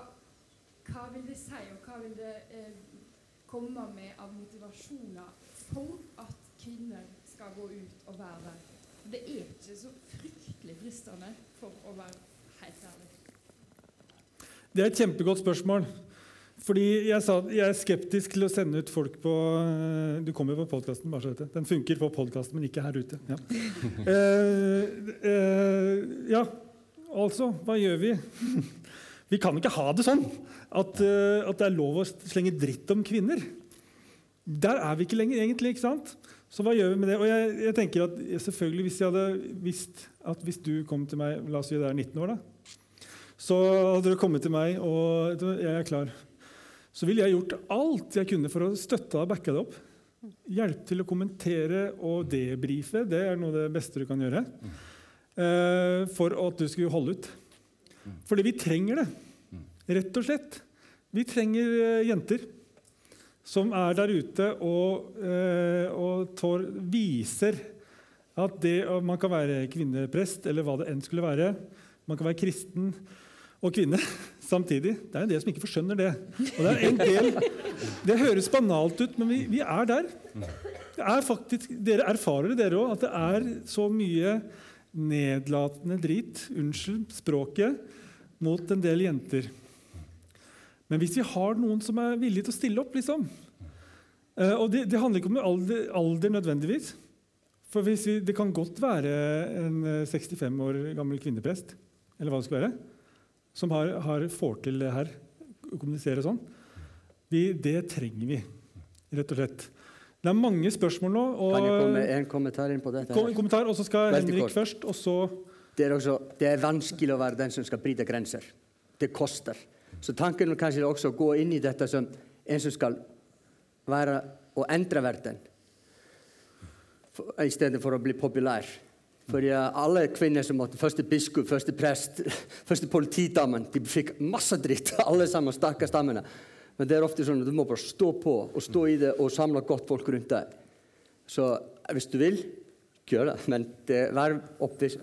hva vil det si, og hva vil det eh, komme med av motivasjoner for at kvinner skal gå ut og være der? Det er ikke så fryktelig fristende, for å være helt ærlig. Det er et kjempegodt spørsmål. Fordi jeg, sa, jeg er skeptisk til å sende ut folk på eh, Du kommer jo på podkasten. Den funker på podkasten, men ikke her ute. Ja. Eh, eh, ja, altså, hva gjør vi? Vi kan ikke ha det sånn at, eh, at det er lov å slenge dritt om kvinner. Der er vi ikke lenger, egentlig. ikke sant? Så hva gjør vi med det? Og jeg, jeg tenker at selvfølgelig Hvis jeg hadde visst at hvis du kom til meg La oss si det er 19 år, da. Så hadde du kommet til meg og jeg er klar. Så ville jeg gjort alt jeg kunne for å støtte og backe deg opp. Hjelpe til å kommentere og debrife. Det er noe av det beste du kan gjøre. Eh, for at du skulle holde ut. Fordi vi trenger det. Rett og slett. Vi trenger eh, jenter som er der ute og, eh, og tår, viser at det, man kan være kvinneprest, eller hva det enn skulle være. Man kan være kristen og kvinne samtidig. Det er en del som ikke forskjønner det. Det, del, det høres banalt ut, men vi, vi er der. Er faktisk, dere erfarer det, dere òg, at det er så mye nedlatende drit, unnskyld språket, mot en del jenter. Men hvis vi har noen som er villige til å stille opp liksom, eh, Og det, det handler ikke om alder, alder nødvendigvis. For vi, Det kan godt være en 65 eh, år gammel kvinneprest eller hva det skal være, som har, har får til det her, å kommunisere sånn. Vi, det trenger vi, rett og slett. Det er mange spørsmål nå. Og, kan jeg komme med en kommentar inn på dette? Kom, kommentar, og så skal Veldig Henrik kort. først, og så Det er, også, det er vanskelig å være den som skal bryte grenser. Det koster. Så tanken er kanskje også å gå inn i dette som en som skal være og endre verden, i stedet for å bli populær. For alle kvinner som måtte Første biskop, første prest, første politidamen De fikk masse dritt, alle sammen. Stakkars damene. Men det er ofte sånn at du må bare stå på og stå i det og samle godt folk rundt deg. Så hvis du vil, gjør det. Men det, vær oppvis-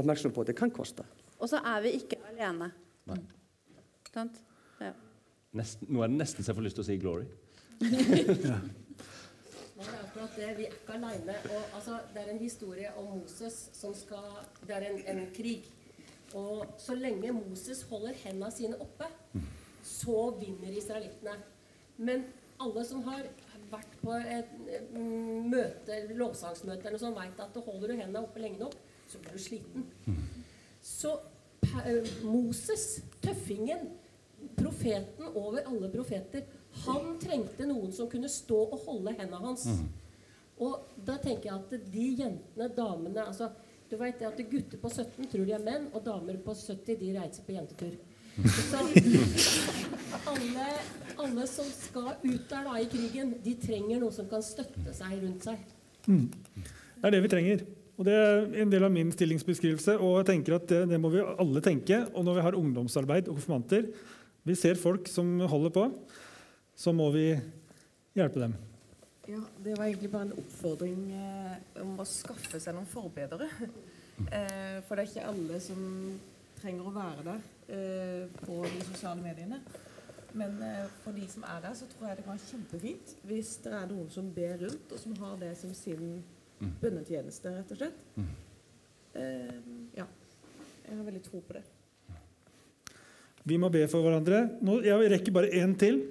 oppmerksom på at det kan koste. Og så er vi ikke alene. Sant? Ja. Nesten, nå er det nesten så jeg får lyst til å si 'glory'. Nå er det akkurat det. Vi er ikke alene. Og, altså, det er en historie om Moses som skal Det er en, en krig. Og så lenge Moses holder hendene sine oppe, så vinner israelittene. Men alle som har vært på et mm, møte, lovsangsmøte eller noe sånt, vet at holder du hendene oppe lenge nok, så blir du sliten. Så Moses, tøffingen, profeten over alle profeter, han trengte noen som kunne stå og holde hendene hans. Og da tenker jeg at de jentene, damene altså, Du vet at gutter på 17 tror de er menn, og damer på 70 de reiser på jentetur. Så alle, alle som skal ut der da i krigen, de trenger noen som kan støtte seg rundt seg. Det er det vi trenger. Og Det er en del av min stillingsbeskrivelse. og jeg tenker at det, det må vi alle tenke. Og når vi har ungdomsarbeid og konfirmanter, vi ser folk som holder på, så må vi hjelpe dem. Ja, Det var egentlig bare en oppfordring eh, om å skaffe seg noen forbedere. Eh, for det er ikke alle som trenger å være der eh, på de sosiale mediene. Men eh, for de som er der, så tror jeg det kan være kjempefint hvis det er noen som ber rundt, og som har det som sin bønnetjeneste, rett og slett. Eh, ja. Jeg har veldig tro på det. Vi må be for hverandre. Nå, jeg rekker bare én til,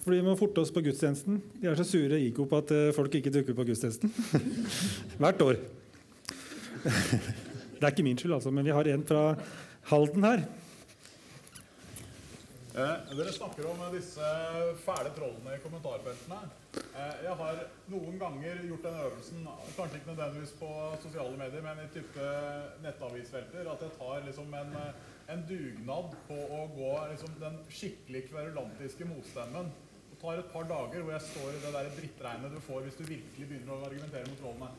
for vi må forte oss på gudstjenesten. De er så sure i IKO på at eh, folk ikke dukker på gudstjenesten. Hvert år. Det er ikke min skyld, altså, men vi har en fra Halden her. Eh, dere snakker om disse fæle trollene i kommentarfeltene. Eh, jeg har noen ganger gjort den øvelsen, kanskje ikke nødvendigvis på sosiale medier, men i type nettavisfelter, at jeg tar liksom en, eh, en dugnad på å gå liksom den skikkelig kverulantiske motstemmen. Og tar et par dager hvor jeg står i det der drittregnet du får hvis du virkelig begynner å argumentere mot trollene.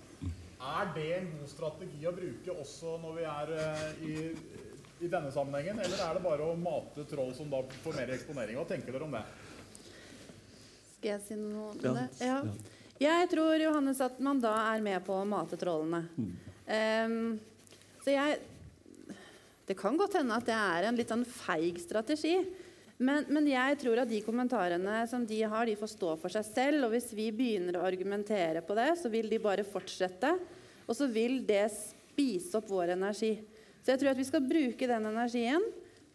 Er det en god strategi å bruke også når vi er eh, i i denne sammenhengen, eller er det bare å mate troll som da får mer eksponering? Hva tenker dere om det? Skal jeg si noe om det? Ja. Jeg tror Johannes, at man da er med på å mate trollene. Um, så jeg Det kan godt hende at det er en litt sånn feig strategi. Men, men jeg tror at de kommentarene som de har, de får stå for seg selv. Og hvis vi begynner å argumentere på det, så vil de bare fortsette. Og så vil det spise opp vår energi. Så jeg tror at vi skal bruke den energien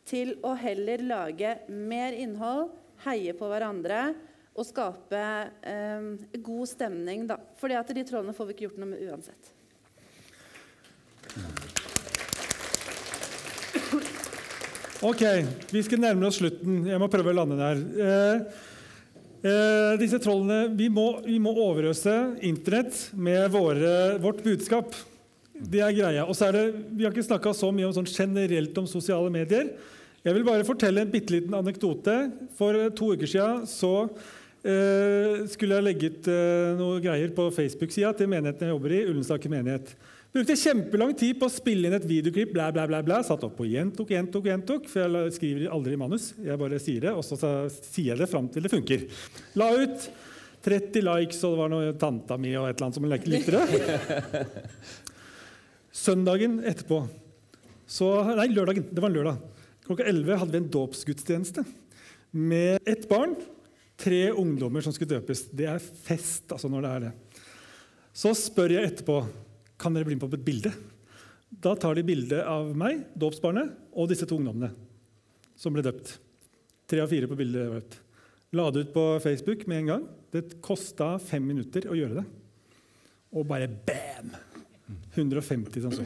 til å heller lage mer innhold, heie på hverandre og skape eh, god stemning. Da. Fordi de trollene får vi ikke gjort noe med uansett. Ok, vi skal nærme oss slutten. Jeg må prøve å lande der. Eh, eh, disse trollene Vi må, vi må overøse Internett med våre, vårt budskap. Det er greia. Og så er det, Vi har ikke snakka så mye om sånn generelt om sosiale medier. Jeg vil bare fortelle en bitte liten anekdote. For eh, to uker siden så eh, skulle jeg legge ut eh, noe greier på Facebook-sida til menigheten jeg jobber i. Ullensaker menighet. Brukte kjempelang tid på å spille inn et videoklipp. Bla, bla, bla, bla. Satt opp og gjentok, gjentok, gjentok. For jeg skriver aldri manus. Jeg bare sier det, og så, sier jeg det fram til det funker. La ut 30 likes, og det var noe tanta mi og et eller annet som lik- likte det. Søndagen etterpå så, Nei, lørdagen. Det var en lørdag. Klokka 11 hadde vi en dåpsgudstjeneste med ett barn, tre ungdommer som skulle døpes. Det er fest altså når det er det. Så spør jeg etterpå kan dere bli med på et bilde. Da tar de bilde av meg, dåpsbarnet, og disse to ungdommene som ble døpt. Tre av fire på bildet var døpt. La det ut på Facebook med en gang. Det kosta fem minutter å gjøre det. Og bare bam! 150 som så.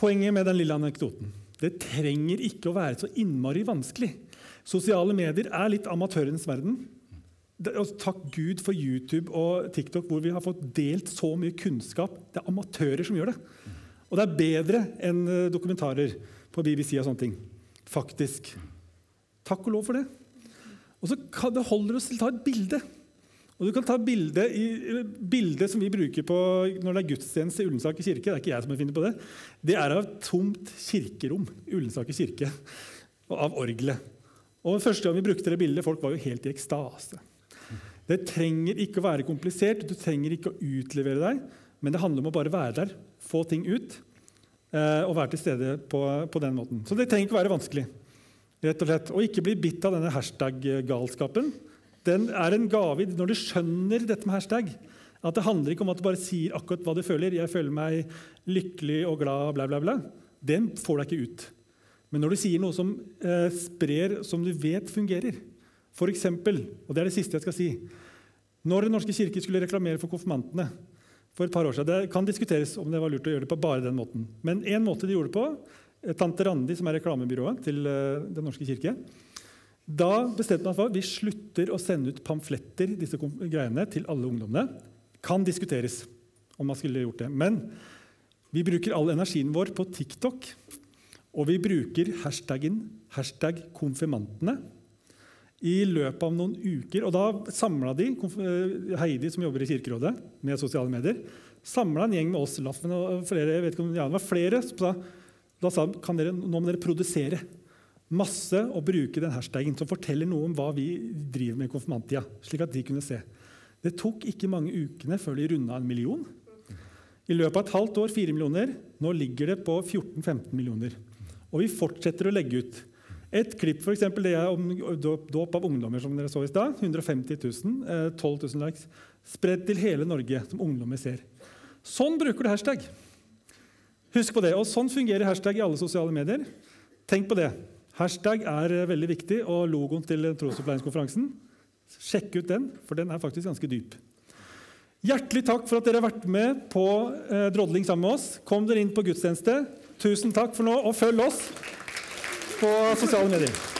Poenget med den lille anekdoten det trenger ikke å være så innmari vanskelig. Sosiale medier er litt amatørenes verden. Takk Gud for YouTube og TikTok, hvor vi har fått delt så mye kunnskap. Det er amatører som gjør det. Og det er bedre enn eh, dokumentarer på BBC og sånne ting. Faktisk. Takk og lov for det. Og så kan det holder oss til å ta et bilde. Og du kan ta bildet, Bildet som vi bruker på når det er gudstjeneste i Ullensaker kirke, det er ikke jeg som har funnet på det, det er av et tomt kirkerom i Ullensaker kirke. Og av orgelet. Og Første gang vi brukte det bildet, folk var jo helt i ekstase. Det trenger ikke å være komplisert, du trenger ikke å utlevere deg, men det handler om å bare være der, få ting ut eh, og være til stede på, på den måten. Så det trenger ikke å være vanskelig. rett Og slett. Og ikke bli bitt av denne hashtag-galskapen. Den er en gave når du skjønner dette med hashtag. At det handler ikke om at du bare sier akkurat hva du føler. 'Jeg føler meg lykkelig og glad', bla, bla, bla. Den får deg ikke ut. Men når du sier noe som eh, sprer, som du vet fungerer eksempel, og det er det siste jeg skal si Når Den norske kirke skulle reklamere for konfirmantene for et par år siden, Det kan diskuteres om det var lurt å gjøre det på bare den måten. Men én måte de gjorde det på eh, Tante Randi, som er reklamebyrået til eh, Den norske kirke Da bestemte man for vi slutter å sende ut pamfletter disse greiene, til alle ungdommene. Kan diskuteres om man skulle gjort det. Men vi bruker all energien vår på TikTok. Og vi bruker hashtaggen hashtag konfirmantene i løpet av noen uker. Og da samla de eh, Heidi, som jobber i Kirkerådet med sosiale medier, samla en gjeng med oss. Laffen og flere, jeg vet ikke om, det var flere som sa da sa kan dere, nå må dere produsere masse og bruke den hashtaggen som forteller noe om hva vi driver med i konfirmanttida. slik at de kunne se. Det tok ikke mange ukene før de runda en million. I løpet av et halvt år fire millioner. Nå ligger det på 14-15 millioner. Og vi fortsetter å legge ut. Et klipp for eksempel, det er om dåp av ungdommer. som dere så i sted. 150 000, eh, 12 000 likes. Spredt til hele Norge, som ungdommer ser. Sånn bruker du hashtag. Husk på det. Og sånn fungerer hashtag i alle sosiale medier. Tenk på det. Hashtag er eh, veldig viktig, og logoen til trosopplæringskonferansen Sjekk ut den, for den er faktisk ganske dyp. Hjertelig takk for at dere har vært med på eh, drodling sammen med oss. Kom dere inn på gudstjeneste. Tusen takk for nå, og følg oss på sosiale medier.